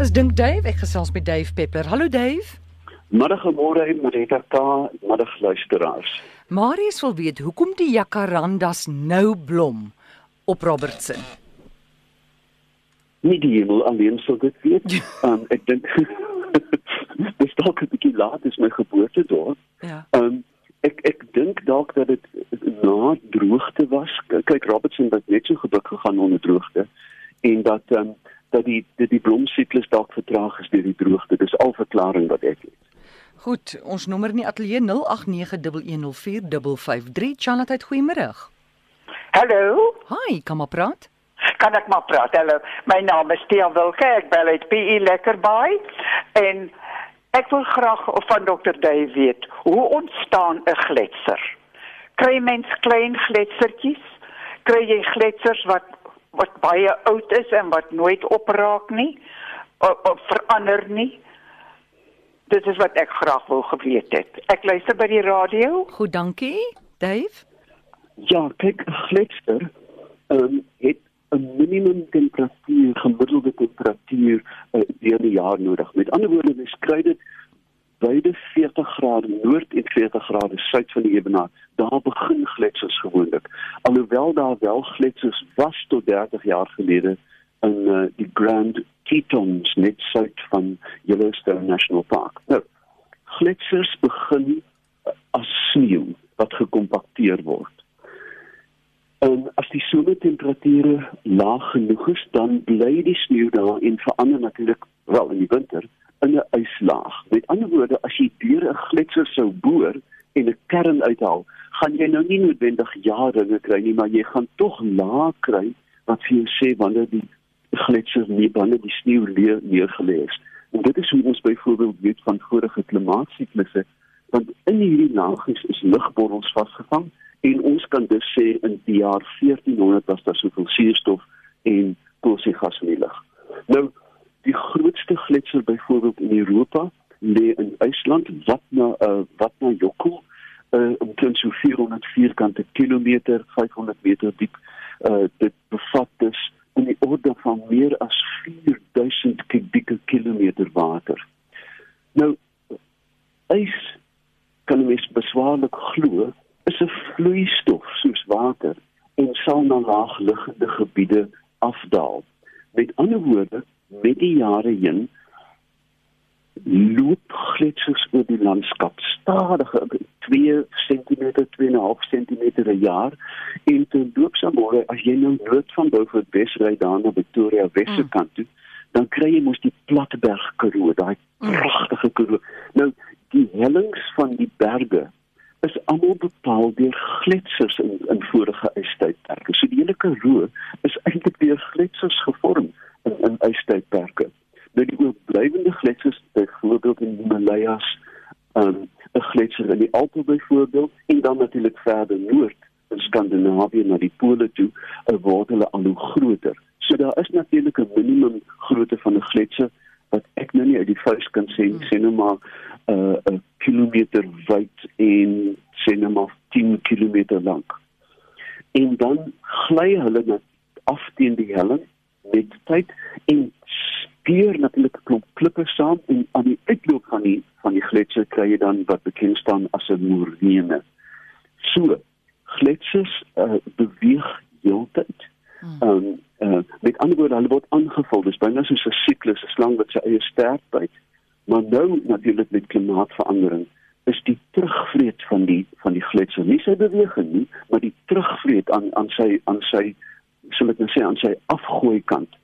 Dis dink Dave, ek gesels met Dave Peppler. Hallo Dave. Middagemôre Marita K, middag luisteraars. Marius wil weet hoekom die jacarandas nou blom op Robertson. Nie die hemel alleen sou dit weet. um, ek dink dis dalk 'n bietjie laat is my geboorte daar. Ja. Um, ek ek dink dalk dat dit na droogte was. Kyk Robertson het net so gebuk gegaan onder droogte en dat um, dat die die, die blomsiklus dalk vertraag is deur die droogte. Dis al verklaring wat ek het. Goed, ons nommer in die ateljee 0891104553. Charlotte, goeiemôre. Hallo, Hi, kom maar praat. kan ek maar praat? Hallo, my naam is Tia Wilke, ek bel uit PE Lekkerbaai en ek wil graag of van Dr. Dave weet, hoe ontstaan 'n gletser? Kry mens klein gletsertjies? Kry jy gletsers wat wat baie oud is en wat nooit opraak nie of, of verander nie? Dit is wat ek graag wou geweet het. Ek luister by die radio. Goed, dankie. Dave? Ja, kyk, 'n gletser um, het 'n minimum temperatuur, gemiddelde temperatuur uh, deur die jaar nodig. Met ander woorde, mens kry dit beide 40 grade noord en 40 grade suid van die ewenaar. Daar begin gletsers gewoonlik. Alhoewel daar wel gletsers was tot 30 jaar gelede in uh, die Grand Tetons net suid van Yellowstone National Park. Nou, gletsers begin uh, as sneeu wat gekompakteer word. En as die somertemperature laag genoeg is, dan bly die sneeu daar en verander natuurlik wel in die winter in 'n yslaag. Met ander woorde, as jy deur 'n gletser sou boor en 'n kern uithaal, gaan jy nou nie noodwendig jare kry nie, maar jy gaan tog laag kry wat vir jou sê wanneer die gletser nie wanneer die sneeu leer neergelê is. En dit is hoe ons byvoorbeeld weet van vorige klimaatsyklusse, want in hierdie laagies is lugborrels vasgevang en ons kan dus sê in die jaar 1400 was daar soveel suurstof en koolstofgas in die lug. Nou die grootste gletser byvoorbeeld in Europa lê in IJsland wat na uh, wat na Jokul uh, omtrent so 400 vierkante kilometer 500 meter diep uh, dit bevat dus in die orde van meer as 4000 kubieke kilometer water. Nou ys kan mens beswaarlik glo is 'n vloeistof soos water en sal na laagliggende gebiede afdaal. Met ander woorde, met die jare heen loop gletsers oor die landskap stadig 2 cm, 2.5 cm per jaar en te loopsamore as jy nou noord van Beaufort Wes ry daar na Victoria Wesse Mm. kant toe, dan kry jy mos die Platberg Karoo, daai Mm. pragtige Karoo. Nou die hellings van die berge is almal bepaal deur gletsers in in vorige ystydperke. So die hele Karoo is eintlik deur gletsers gevorm in in ystydperke. Nou die oorblywende gletsers byvoorbeeld in die Himalayas, um, 'n gletser in die Alpe byvoorbeeld en dan natuurlik verder noord in Skandinawië na die pole toe, uh, word hulle al hoe groter. So daar is natuurlik 'n minimum grootte van 'n gletser wat ek nou nie uit die vuis kan sê, sê nou maar uh, 'n kilometer wyd en sê nou maar 10 km lank. En dan gly hulle net af teen die helling met tyd en speur natuurlik 'n klomp klippe saam en aan die uitloop van die van die gletser kry jy dan wat bekend staan as 'n morene. So, gletsers uh, beweeg heeltyd. Hmm. Ehm um, uh, met ander woorde, hulle word aangevul. Dis byna soos 'n siklus, 'n slang wat sy eie sterk byt. Maar nou natuurlik met klimaatsverandering is die terugvreet van die van die gletser nie sy beweging nie, maar die terugvreet aan aan sy aan sy sal ek nou sê aan sy afgooi kant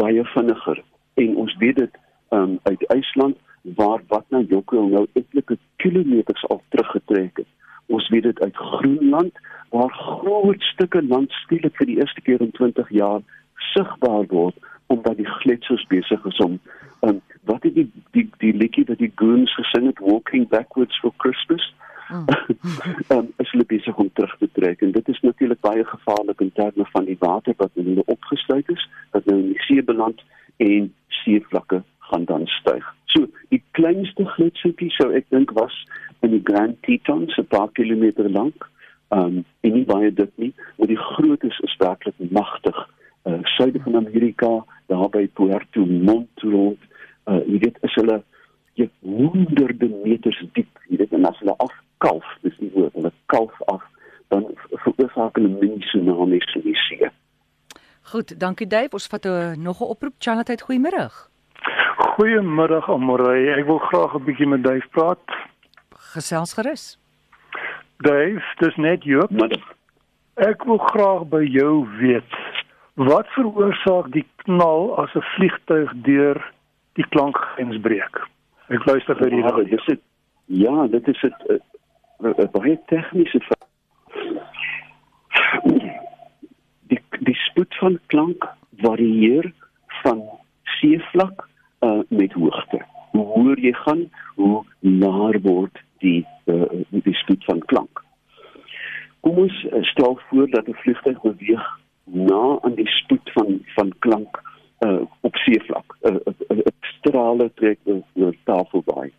baie vinniger. En ons weet dit um, uit IJsland waar wat na Jokkel nou etlike kilometers al teruggetrek het. Ons weet dit uit Groenland waar groot stukke land skielik vir die eerste keer in 20 jaar sigbaar word omdat die gletsers besig is om die die liedjie wat die goons gesing het walking backwards for christmas Mm. um, is hulle besig om terug te trek en dit is natuurlik baie gevaarlik in terme van die water wat in hulle opgesluit is wat nou in die see beland en seevlakke gaan dan styg. So die kleinste gletsertjie sou ek dink was in die Grand Tetons 'n paar kilometer lank. Um en nie baie dik nie, maar die grootes is werklik magtig. Uh suide van Amerika, daar by Puerto Montt rond uh jy weet is hulle jy honderde meters diep, jy weet en as hulle afkalf, dis die woord, hulle kalf af, dan veroorsaak hulle mini tsunamies in die see. Goed, dankie Dave. Ons vat 'n nog 'n oproep. Charlotte, goeiemôre. Goeiemiddag Amorey. Ek wil graag 'n bietjie met Dave praat. Gesels gerus. Dave, dis net Joop. Ek wil graag by jou weet wat veroorsaak die knal as 'n vliegtyg deur die klankgrens breek. Ek luister vir die Ja, radio. dit is het, ja, dit is 'n 'n baie tegniese. Die die spoed van klank varieer van seevlak uh, met hoogte. Hoe hoër jy gaan, hoe laer word die uh, die spoed van klank. Kom ons stel voor dat 'n vliegtuig beweeg na aan die spoed van van klank uh, op seevlak. 'n uh, uh, uh, strale trek oor, oor Tafelbaai.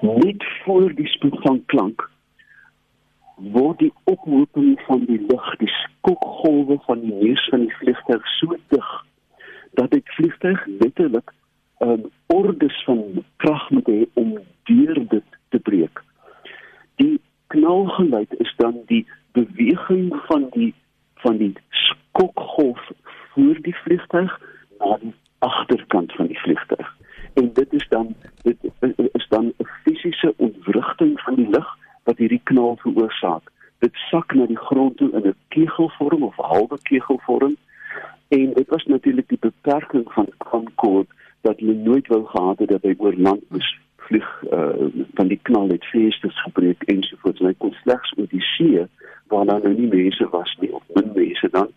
Net voor die spoed van klank word die ophoping van die lug, die skokgolwe van die neus van die vliegtuig so dig dat dit vliegtuig letterlik 'n um, ordes van krag moet hê om deur dit te breek. Die knalgeluid is dan die beweging van die van die skokgolf voor die vliegtuig na die agterkant van die vliegtuig. En dit is dan dit is dan 'n fisiese ontwrigting van die lug wat hierdie knal veroorsaak. Dit sak na die grond toe in 'n kegelvorm of halwe kegelvorm en dit was natuurlik die beperking van Concorde dat hulle nooit wou gehad het dat hy oor land moes vlieg uh, van die knal het vensters gebreek ensovoorts en hy kon slegs oor die see waar daar nou nie mense was nie of min mense dan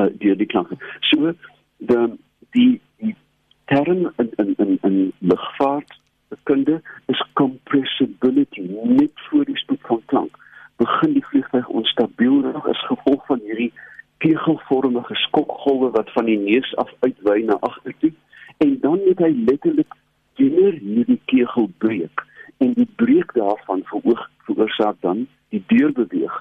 uh, deur die klanke. So die die, die term in in in, in lugvaart kunde is compressibility net voor die spoed van klank begin die vliegtuig onstabiel raak as gevolg van hierdie kegelvormige skokgolwe wat van die neus af uitwy na agtertoe en dan moet hy letterlik deur hierdie kegel breek en die breek daarvan veroog veroorsaak dan die deurbeweeg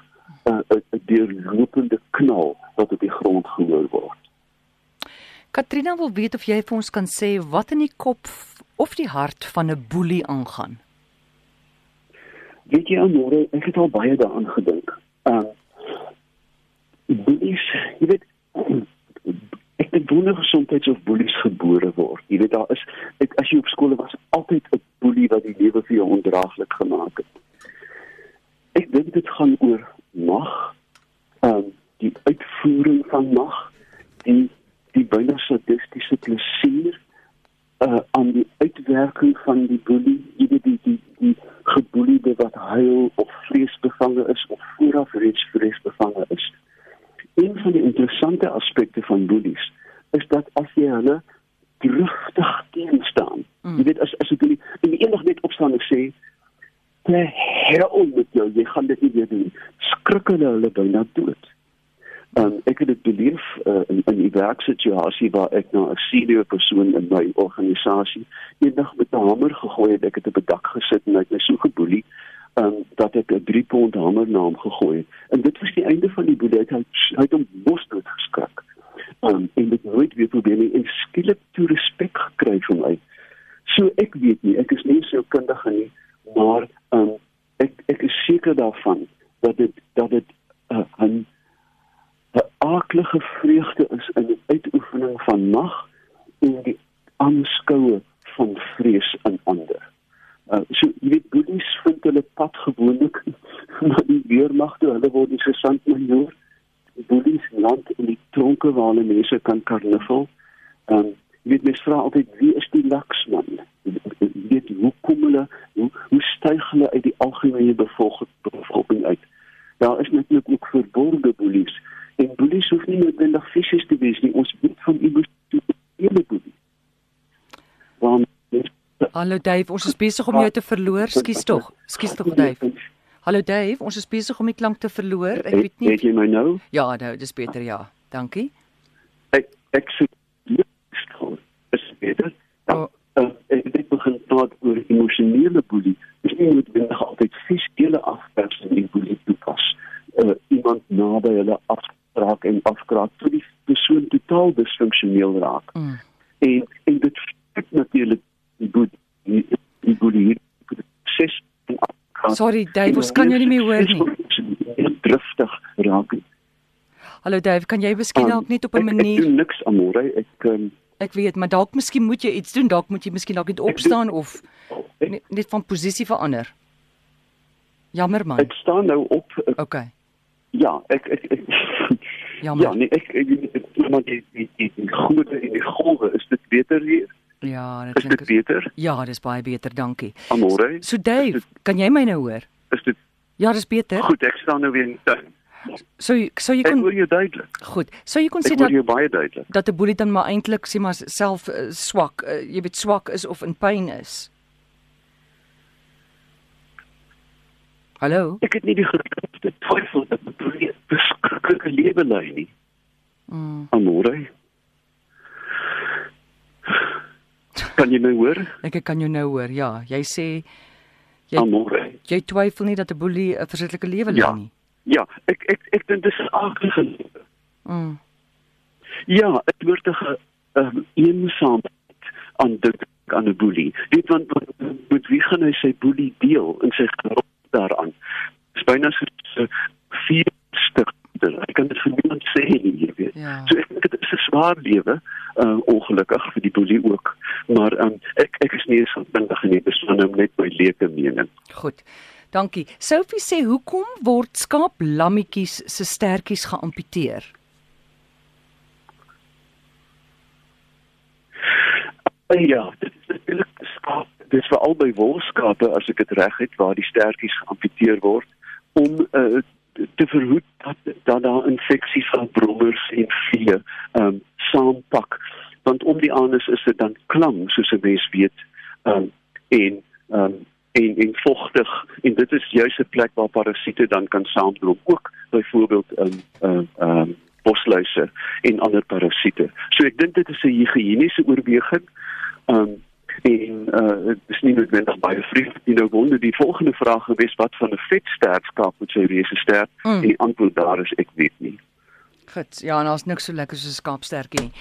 'n uh, 'n deurlopende knal wat op die grond gehoor word. Katrina wil weet of jy vir ons kan sê wat in die kop of die hart van 'n boelie aangaan. Weet jy Amore, ek het al baie daaraan gedink. Um boelies, jy weet ek dink wonder gesondheids of boelies gebore word. Jy weet daar is ek, as jy op skool was altyd 'n boelie wat die lewe vir jou ondraaglik gemaak het. Ek dink dit gaan oor mag, um die uitvoering van mag, die die byna sadistiese plesier uh aan die uitwerking van die boelie, jy weet die die die geboeliede wat huil of vreesbevange is of vooraf reeds vreesbevange is. Een van die interessante aspekte van boelies is dat as jy hulle driftig teenstaan, mm. jy weet as as 'n boelie en eendag net opstaan en sê te hel met jou, jy gaan dit nie weer doen. Skrik hulle hulle byna dood. Um, ek het dit beleef uh, in 'n werksituasie waar ek na 'n senior persoon in my organisasie eendag met 'n hamer gegooi het. Ek het op 'n dak gesit en hy het my so geboelie um, dat ek 'n 3 pond hamer na hom gegooi het. En dit was die einde van die boelie. Hy hy het hom bosdood geskrik. Um, en dit nooit weer probeer nie en skielik toe respek gekry vir my. So ek weet nie, ek is nie so kundig nie, maar um, ek ek is seker daarvan dat dit dat dit uh, 'n 'n aaklige vreugde is in die uitoefening van mag en die aanskoue van vrees in ander. Uh, so jy weet boelies vind hulle pad gewoonlik na die weermag toe hulle word die gesantmajoor boelies land in die tronke waar hulle mense kan karnival. Um, jy weet mense vra altyd wie is die laksman? Jy weet hoe kom hulle hoe, hoe styg hulle uit die bevolking uit? Daar is natuurlik ook verborgde boelies en boelies hoef nie noodwendig fisies te wees nie. Ons weet van emosionele boelies. Want Hallo Dave, ons is besig om jou te verloor. Skus tog. Skus tog Dave. Hallo Dave, ons is besig om die klank te verloor. Ek weet nie. Weet jy my nou? Ja, nou, dis beter ja. Dankie. Ek ek sê is beter. Ja, Oh. uh, ek het begin praat oor emosionele boelie. Dis nie noodwendig altyd fisiese afpersing in boelie toepas. Uh, iemand naby hulle afraak en afkraak tot die persoon totaal disfunksioneel raak. Mm. en en dit het natuurlik die goed die, die boelie ses Sorry, Dave, ons kan jou nie meer hoor nie. Driftig raak. Hallo Dave, kan jy miskien dalk net op 'n manier Ek doen niks amore. Ek um, Ek weet, maar dalk miskien moet jy iets doen. Dalk moet jy miskien dalk net opstaan of net, net van posisie verander. Jammer man. ek staan nou op. Ek, Okay. ja, ek ek, ek Jammer. ja, nee, ek ek, ek, ek maar die die die, die goede en die golwe is dit beter hier? Ja, dit Is dit klink beter? Ja, dis baie beter, dankie. Amore? So Dave, kan jy my nou hoor? Is dit Ja, dis beter. goed? Ek staan nou weer in tuin. So so jy Ek kon hoor jou duidelik. goed. So jy kon sê Ek hoor dat jou baie duidelik. dat 'n boelie dan maar eintlik sê maar self uh, swak, uh, jy weet swak is of in pyn is. Hallo? Ek het nie die grootste twyfel dat boelie 'n beskrukkelike lewe lei nie. Mm, Amore? Kan jy my hoor? ek kan jou nou hoor. Ja, jy sê jy Amore. jy twyfel nie dat 'n boelie 'n verskriklike lewe lei Ja. nie. Ja, ek ek ek dink dis 'n aardige lewe. Mm. Ja, ek hoort 'n um, eensaamheid aan dit aan 'n boelie. Weet want met wie gaan hy sy boelie deel in sy geloof daaraan? Byna so 'n vier stuk. Ek kan dit vir niemand sê nie, jy weet. Ja. So ek dink dit is 'n swaar lewe, uh ongelukkig vir die boelie ook. Maar um, ek ek is nie eens verbindig nie, dis van hom net my leuke mening. Goed. Dankie. Sophie sê hoekom word skaaplammetjies se stertjies geamputeer? Uh, ja, dit is natuurlik skaap. Dit is veral by wolskape as ek dit reg het waar die stertjies geamputeer word om uh, te verhoed dat dat daar infeksies van brommers en vee ehm um, saampak. Want om die anus is dit dan klam soos 'n mens weet ehm um, en ehm um, en en vogtig en dit is juis 'n plek waar parasiete dan kan saamdrom ook byvoorbeeld in ehm ehm bosluise en ander parasiete. So ek dink dit is 'n higiëniese oorweging. Ehm um, en uh dit is nie noodwendig baie vriendelik nie. Nou wonder die volgende vraag gewees wat van 'n vetstert skaap moet sy wees 'n stert? Mm. En die antwoord daar is ek weet nie. Goed. Ja, en daar's niks so lekker soos 'n skaapstertjie nie.